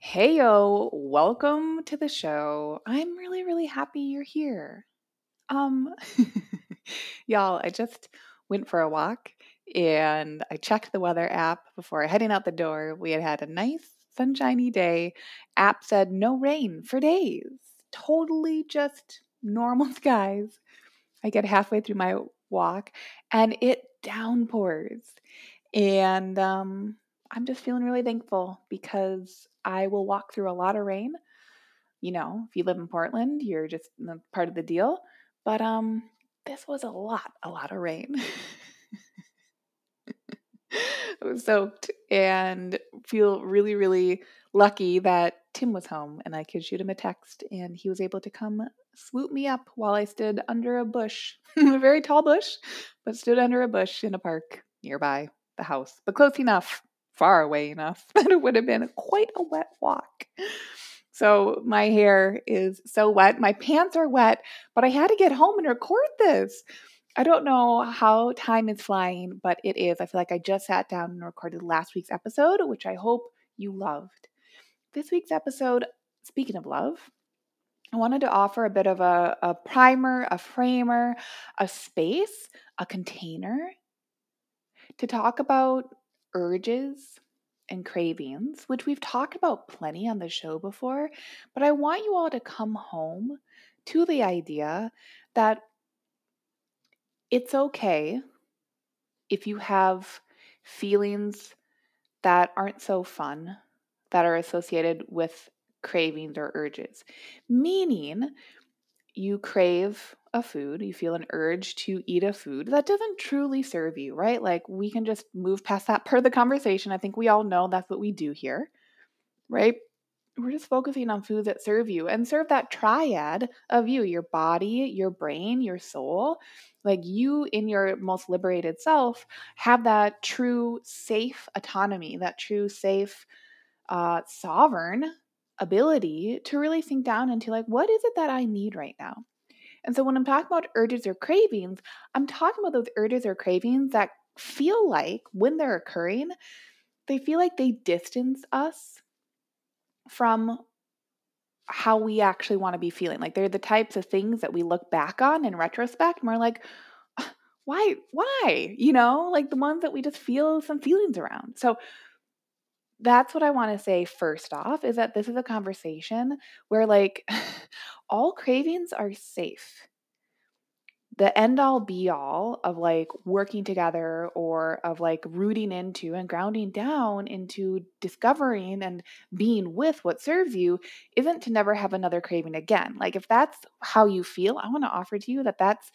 Hey yo, welcome to the show. I'm really, really happy you're here. Um, y'all, I just went for a walk and I checked the weather app before heading out the door. We had had a nice sunshiny day. App said no rain for days. Totally just normal skies. I get halfway through my walk and it downpours. And um, I'm just feeling really thankful because I will walk through a lot of rain. You know, if you live in Portland, you're just part of the deal. But um, this was a lot, a lot of rain. I was soaked and feel really, really lucky that Tim was home and I could shoot him a text and he was able to come swoop me up while I stood under a bush, a very tall bush, but stood under a bush in a park nearby the house, but close enough far away enough that it would have been quite a wet walk. So my hair is so wet. My pants are wet, but I had to get home and record this. I don't know how time is flying, but it is. I feel like I just sat down and recorded last week's episode, which I hope you loved. This week's episode, speaking of love, I wanted to offer a bit of a, a primer, a framer, a space, a container to talk about urges and cravings, which we've talked about plenty on the show before, but I want you all to come home to the idea that it's okay if you have feelings that aren't so fun that are associated with cravings or urges. Meaning, you crave a food, you feel an urge to eat a food that doesn't truly serve you, right? Like we can just move past that part of the conversation. I think we all know that's what we do here, right? We're just focusing on foods that serve you and serve that triad of you your body, your brain, your soul. Like you, in your most liberated self, have that true, safe autonomy, that true, safe, uh, sovereign ability to really sink down into like, what is it that I need right now? And so when I'm talking about urges or cravings, I'm talking about those urges or cravings that feel like when they're occurring, they feel like they distance us from how we actually want to be feeling. Like they're the types of things that we look back on in retrospect and we're like, why, why? You know, like the ones that we just feel some feelings around. So that's what I want to say first off is that this is a conversation where like all cravings are safe. The end all be all of like working together or of like rooting into and grounding down into discovering and being with what serves you isn't to never have another craving again. Like, if that's how you feel, I want to offer to you that that's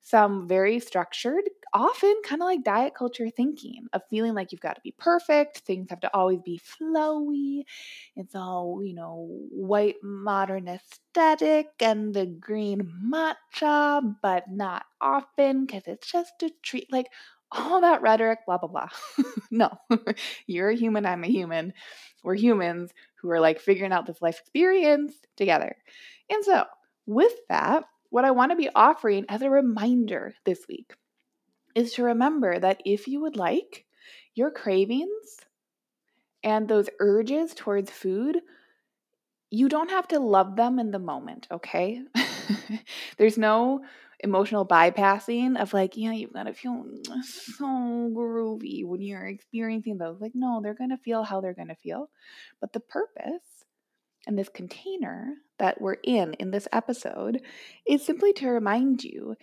some very structured, often kind of like diet culture thinking of feeling like you've got to be perfect, things have to always be flowy. It's all, you know, white modern aesthetic and the green matcha, but not often because it's just a treat. Like all that rhetoric, blah, blah, blah. no, you're a human, I'm a human. We're humans who are like figuring out this life experience together. And so, with that, what I want to be offering as a reminder this week is to remember that if you would like, your cravings and those urges towards food, you don't have to love them in the moment, okay? There's no emotional bypassing of like, yeah, you've got to feel so groovy when you're experiencing those. Like, no, they're going to feel how they're going to feel. But the purpose and this container that we're in in this episode is simply to remind you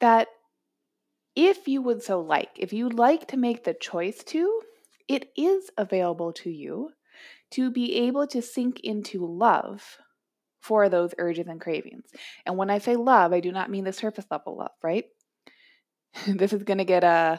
that if you would so like, if you'd like to make the choice to, it is available to you to be able to sink into love for those urges and cravings. And when I say love, I do not mean the surface level love, right? this is going to get a,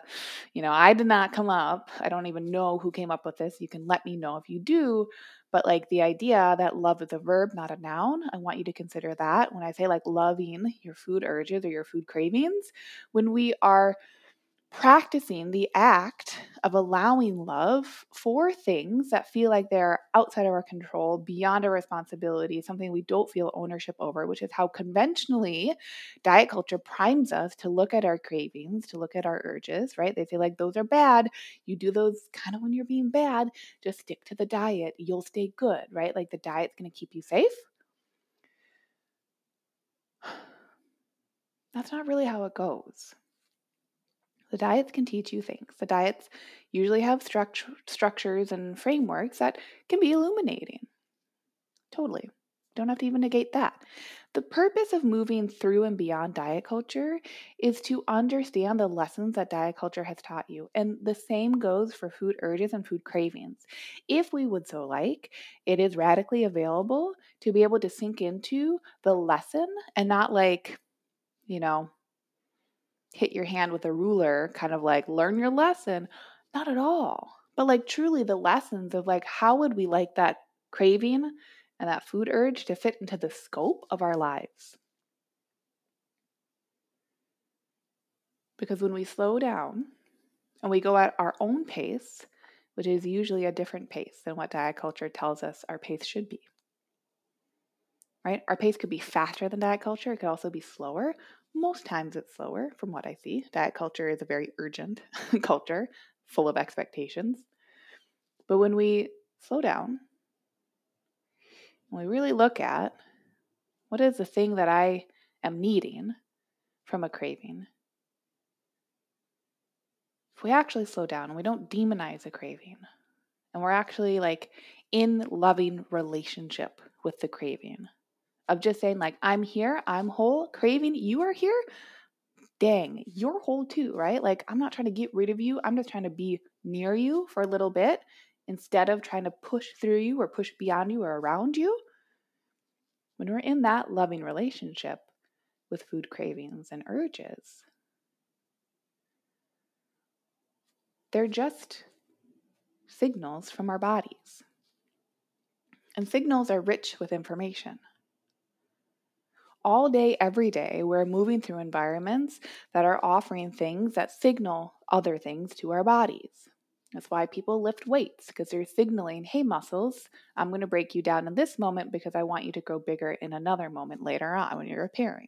you know, I did not come up. I don't even know who came up with this. You can let me know if you do. But like the idea that love is a verb, not a noun, I want you to consider that. When I say like loving your food urges or your food cravings, when we are practicing the act of allowing love for things that feel like they're outside of our control, beyond our responsibility, something we don't feel ownership over, which is how conventionally diet culture primes us to look at our cravings, to look at our urges, right? They say, like, those are bad. You do those kind of when you're being bad, just stick to the diet. You'll stay good, right? Like, the diet's going to keep you safe. That's not really how it goes. The diets can teach you things. The diets usually have struct- structures and frameworks that can be illuminating. Totally. Don't have to even negate that. The purpose of moving through and beyond diet culture is to understand the lessons that diet culture has taught you. And the same goes for food urges and food cravings. If we would so like, it is radically available to be able to sink into the lesson and not like, you know, hit your hand with a ruler, kind of like learn your lesson. Not at all. But like truly the lessons of like how would we like that craving and that food urge to fit into the scope of our lives? Because when we slow down and we go at our own pace, which is usually a different pace than what diet culture tells us our pace should be. Right? Our pace could be faster than diet culture, it could also be slower, most times it's slower from what I see. Diet culture is a very urgent culture, full of expectations. But when we slow down, when we really look at what is the thing that I am needing from a craving, if we actually slow down and we don't demonize a craving, and we're actually like in loving relationship with the craving, of just saying, like, I'm here, I'm whole, craving, you are here. Dang, you're whole too, right? Like, I'm not trying to get rid of you. I'm just trying to be near you for a little bit instead of trying to push through you or push beyond you or around you. When we're in that loving relationship with food cravings and urges, they're just signals from our bodies. And signals are rich with information all day, every day, we're moving through environments that are offering things that signal other things to our bodies. That's why people lift weights because they're signaling, hey, muscles, I'm going to break you down in this moment because I want you to grow bigger in another moment later on when you're repairing.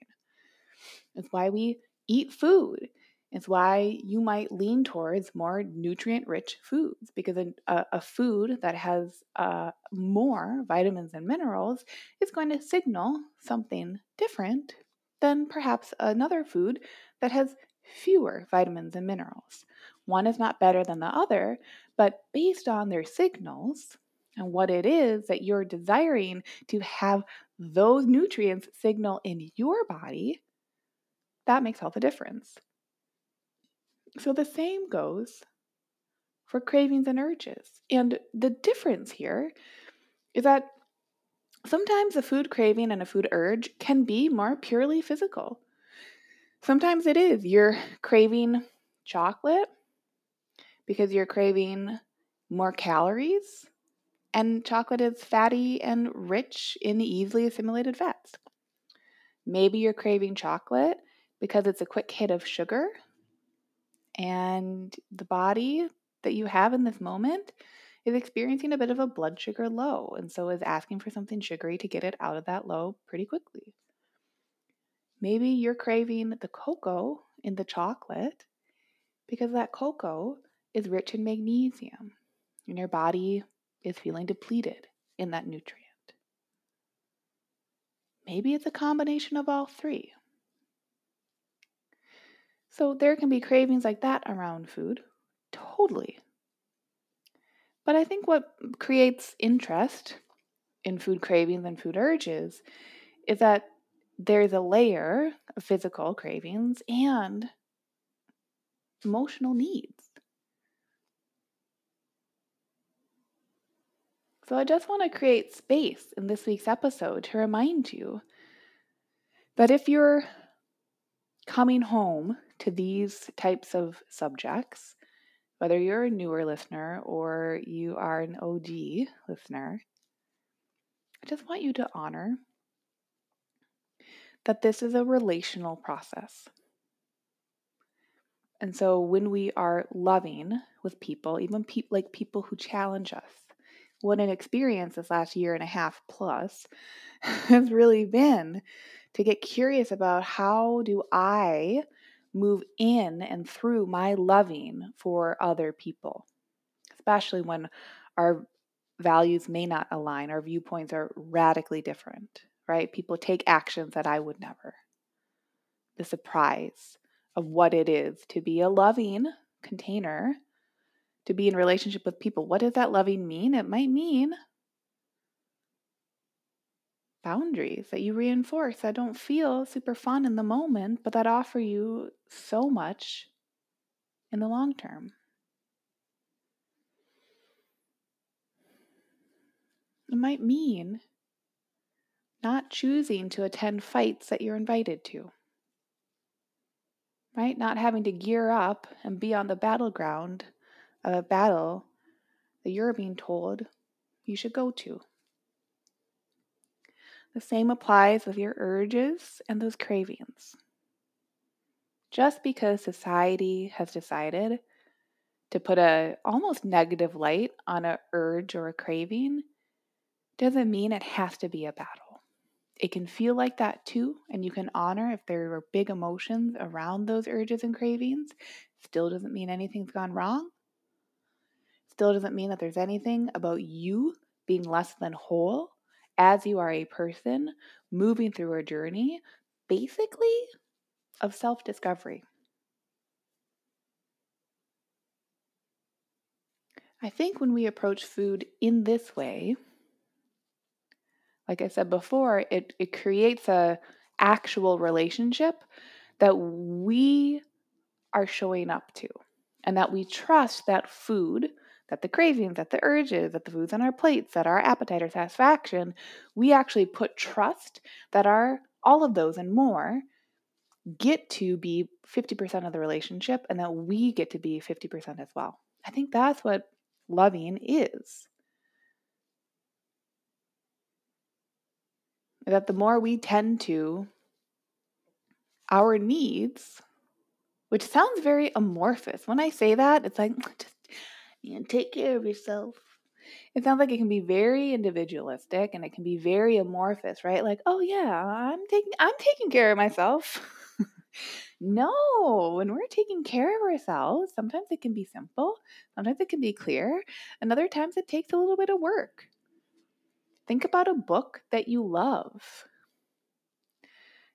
It's why we eat food it's why you might lean towards more nutrient rich foods because a, a food that has uh, more vitamins and minerals is going to signal something different than perhaps another food that has fewer vitamins and minerals. One is not better than the other, but based on their signals and what it is that you're desiring to have those nutrients signal in your body, that makes all the difference. So the same goes for cravings and urges. And the difference here is that sometimes a food craving and a food urge can be more purely physical. Sometimes it is. You're craving chocolate because you're craving more calories, and chocolate is fatty and rich in easily assimilated fats. Maybe you're craving chocolate because it's a quick hit of sugar and the body that you have in this moment is experiencing a bit of a blood sugar low and so is asking for something sugary to get it out of that low pretty quickly. Maybe you're craving the cocoa in the chocolate because that cocoa is rich in magnesium and your body is feeling depleted in that nutrient. Maybe it's a combination of all three. So there can be cravings like that around food. Totally. But I think what creates interest in food cravings and food urges is that there's a layer of physical cravings and emotional needs. So I just want to create space in this week's episode to remind you that if you're coming home to these types of subjects, whether you're a newer listener or you are an OG listener, I just want you to honor that this is a relational process. And so when we are loving with people, even pe- like people who challenge us, what an experience this last year and a half plus has really been to get curious about how do I move in and through my loving for other people, especially when our values may not align, our viewpoints are radically different, right? People take actions that I would never. The surprise of what it is to be a loving container, to be in relationship with people. What does that loving mean? It might mean boundaries that you reinforce that don't feel super fun in the moment, but that offer you so much in the long term. It might mean not choosing to attend fights that you're invited to, right? Not having to gear up and be on the battleground of a battle that you're being told you should go to. The same applies with your urges and those cravings. Just because society has decided to put a almost negative light on a urge or a craving doesn't mean it has to be a battle. It can feel like that too, and you can honor if there are big emotions around those urges and cravings. Still doesn't mean anything's gone wrong. Still doesn't mean that there's anything about you being less than whole as you are a person moving through a journey, basically, of self discovery. I think when we approach food in this way, like I said before, it, it creates a actual relationship that we are showing up to and that we trust that food that the cravings, that the urges, that the foods on our plates, that our appetite or satisfaction, we actually put trust that our all of those and more get to be 50% of the relationship and that we get to be 50% as well. I think that's what loving is. That the more we tend to our needs, which sounds very amorphous. When I say that, it's like just and take care of yourself. It sounds like it can be very individualistic and it can be very amorphous, right? Like, oh yeah, I'm taking I'm taking care of myself. no, when we're taking care of ourselves, sometimes it can be simple, sometimes it can be clear, and other times it takes a little bit of work. Think about a book that you love.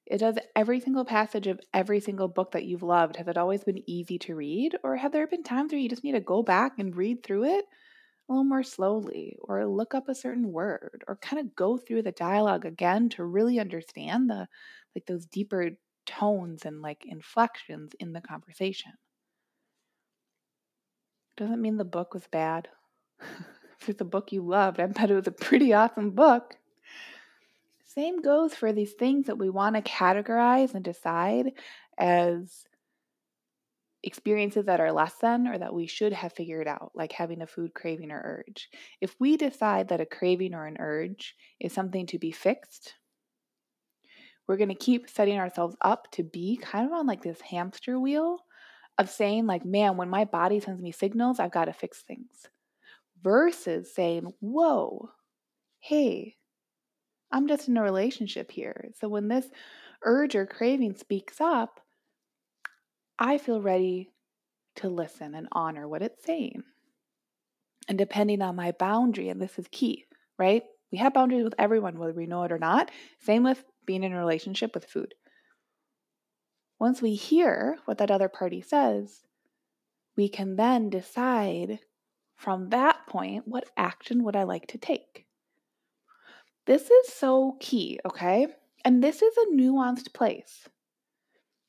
It does every single passage of every single book that you've loved. Has it always been easy to read? Or have there been times where you just need to go back and read through it a little more slowly, or look up a certain word, or kind of go through the dialogue again to really understand the like those deeper tones and like inflections in the conversation? Doesn't mean the book was bad. if it's a book you loved, I bet it was a pretty awesome book. Same goes for these things that we want to categorize and decide as experiences that are less than or that we should have figured out, like having a food craving or urge. If we decide that a craving or an urge is something to be fixed, we're going to keep setting ourselves up to be kind of on like this hamster wheel of saying, like, man, when my body sends me signals, I've got to fix things. Versus saying, whoa, hey, I'm just in a relationship here. So when this urge or craving speaks up, I feel ready to listen and honor what it's saying. And depending on my boundary, and this is key, right? We have boundaries with everyone, whether we know it or not. Same with being in a relationship with food. Once we hear what that other party says, we can then decide from that point what action would I like to take. This is so key, okay? And this is a nuanced place.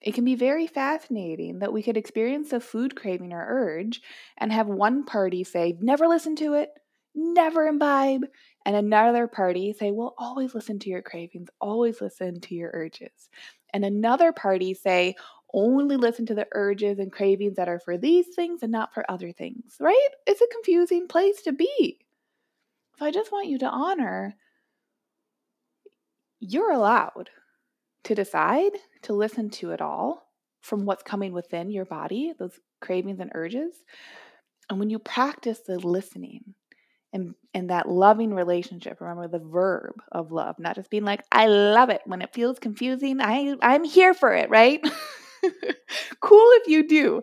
It can be very fascinating that we could experience a food craving or urge and have one party say, never listen to it, never imbibe, and another party say, well, always listen to your cravings, always listen to your urges. And another party say, only listen to the urges and cravings that are for these things and not for other things, right? It's a confusing place to be. So I just want you to honor you're allowed to decide to listen to it all from what's coming within your body, those cravings and urges. And when you practice the listening and, and that loving relationship, remember the verb of love, not just being like, I love it. When it feels confusing, I, I'm here for it, right? cool if you do.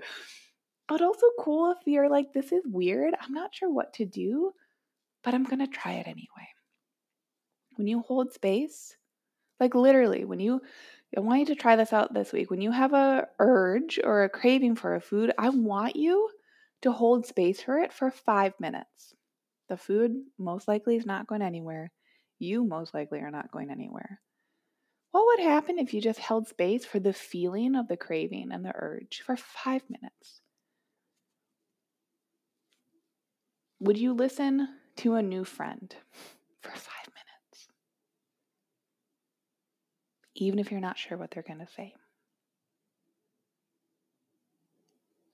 But also cool if you're like, this is weird. I'm not sure what to do, but I'm going to try it anyway. When you hold space, like literally, when you I want you to try this out this week. When you have a urge or a craving for a food, I want you to hold space for it for 5 minutes. The food most likely is not going anywhere. You most likely are not going anywhere. What would happen if you just held space for the feeling of the craving and the urge for 5 minutes? Would you listen to a new friend for 5 even if you're not sure what they're going to say.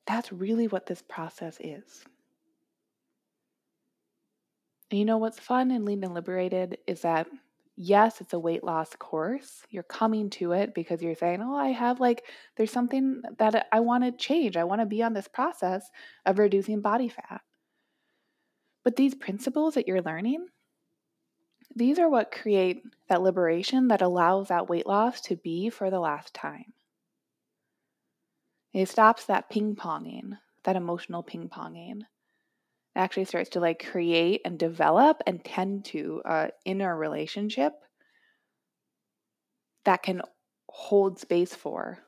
That's really what this process is. And you know what's fun and lean and liberated is that yes, it's a weight loss course. You're coming to it because you're saying, "Oh, I have like there's something that I want to change. I want to be on this process of reducing body fat." But these principles that you're learning, these are what create that liberation that allows that weight loss to be for the last time. It stops that ping ponging, that emotional ping ponging. It actually starts to like create and develop and tend to a inner relationship that can hold space for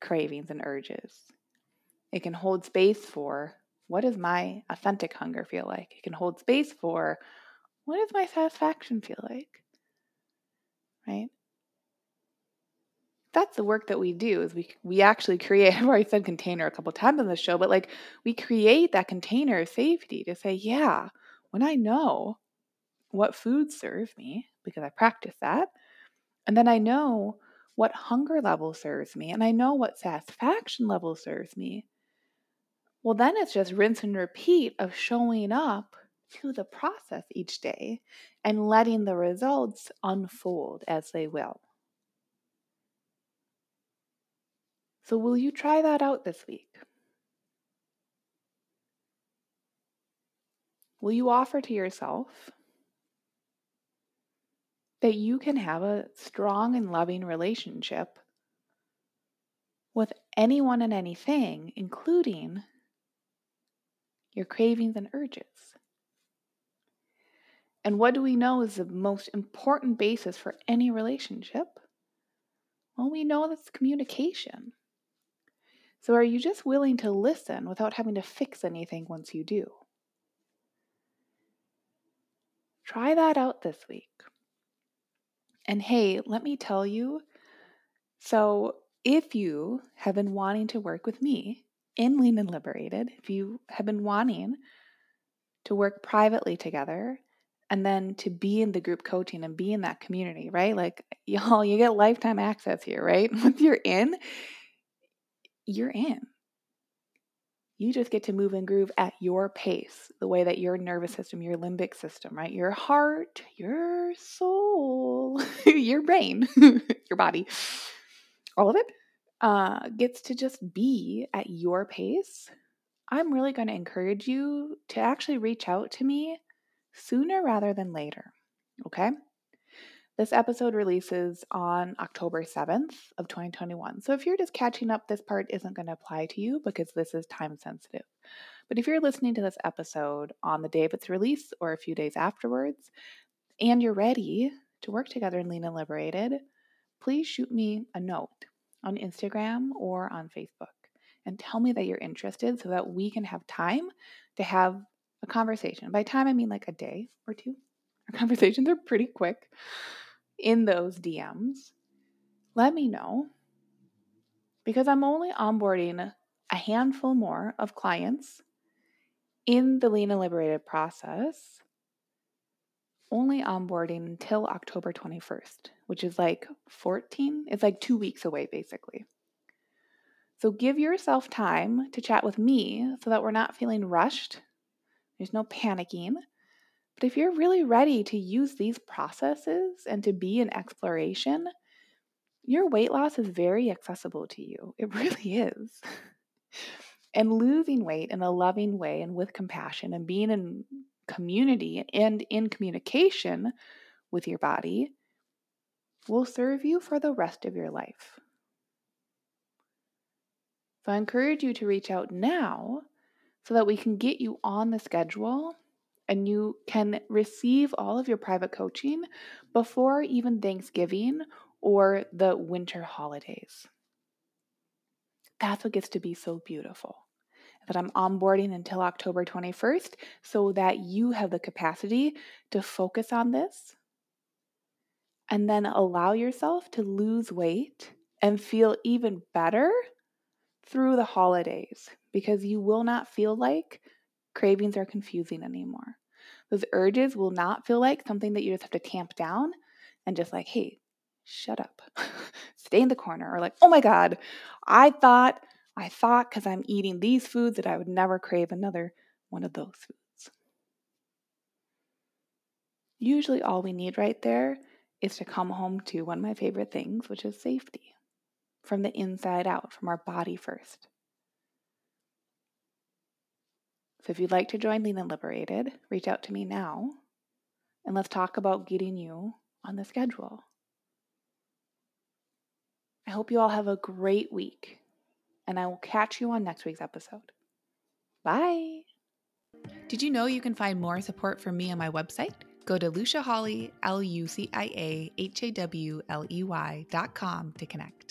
cravings and urges. It can hold space for what does my authentic hunger feel like? It can hold space for what does my satisfaction feel like? Right? That's the work that we do is we we actually create I've already said container a couple times on the show, but like we create that container of safety to say, yeah, when I know what foods serve me, because I practice that, and then I know what hunger level serves me, and I know what satisfaction level serves me. Well, then it's just rinse and repeat of showing up to the process each day and letting the results unfold as they will. So, will you try that out this week? Will you offer to yourself that you can have a strong and loving relationship with anyone and anything, including your cravings and urges? And what do we know is the most important basis for any relationship? Well, we know that's communication. So, are you just willing to listen without having to fix anything once you do? Try that out this week. And hey, let me tell you so, if you have been wanting to work with me in Lean and Liberated, if you have been wanting to work privately together and then to be in the group coaching and be in that community, right? Like, y'all, you get lifetime access here, right? Once you're in, you're in. You just get to move and groove at your pace, the way that your nervous system, your limbic system, right? Your heart, your soul, your brain, your body, all of it uh, gets to just be at your pace. I'm really going to encourage you to actually reach out to me sooner rather than later. Okay? This episode releases on October 7th of 2021. So if you're just catching up, this part isn't going to apply to you because this is time sensitive. But if you're listening to this episode on the day of its release or a few days afterwards, and you're ready to work together in Lean and Liberated, please shoot me a note on Instagram or on Facebook and tell me that you're interested so that we can have time to have a conversation. By time, I mean like a day or two. Our conversations are pretty quick in those DMs. Let me know because I'm only onboarding a handful more of clients in the Lean and Liberated process, only onboarding until October 21st, which is like 14, it's like two weeks away basically. So give yourself time to chat with me so that we're not feeling rushed there's no panicking But if you're really ready to use these processes and to be in exploration, your weight loss is very accessible to you. It really is. and losing weight in a loving way and with compassion and being in community and in communication with your body will serve you for the rest of your life. So I encourage you to reach out now so that we can get you on the schedule and you can receive all of your private coaching before even Thanksgiving or the winter holidays. That's what gets to be so beautiful. That I'm onboarding until October 21st so that you have the capacity to focus on this and then allow yourself to lose weight and feel even better through the holidays because you will not feel like cravings are confusing anymore. Those urges will not feel like something that you just have to tamp down and just like, hey, shut up, stay in the corner, or like, oh my God, I thought, I thought because I'm eating these foods that I would never crave another one of those foods. Usually, all we need right there is to come home to one of my favorite things, which is safety from the inside out, from our body first. So if you'd like to join Lean and Liberated, reach out to me now and let's talk about getting you on the schedule. I hope you all have a great week, and I will catch you on next week's episode. Bye. Did you know you can find more support from me on my website? Go to Lucia Hawley, L U C I A H A W L E Y dot com to connect.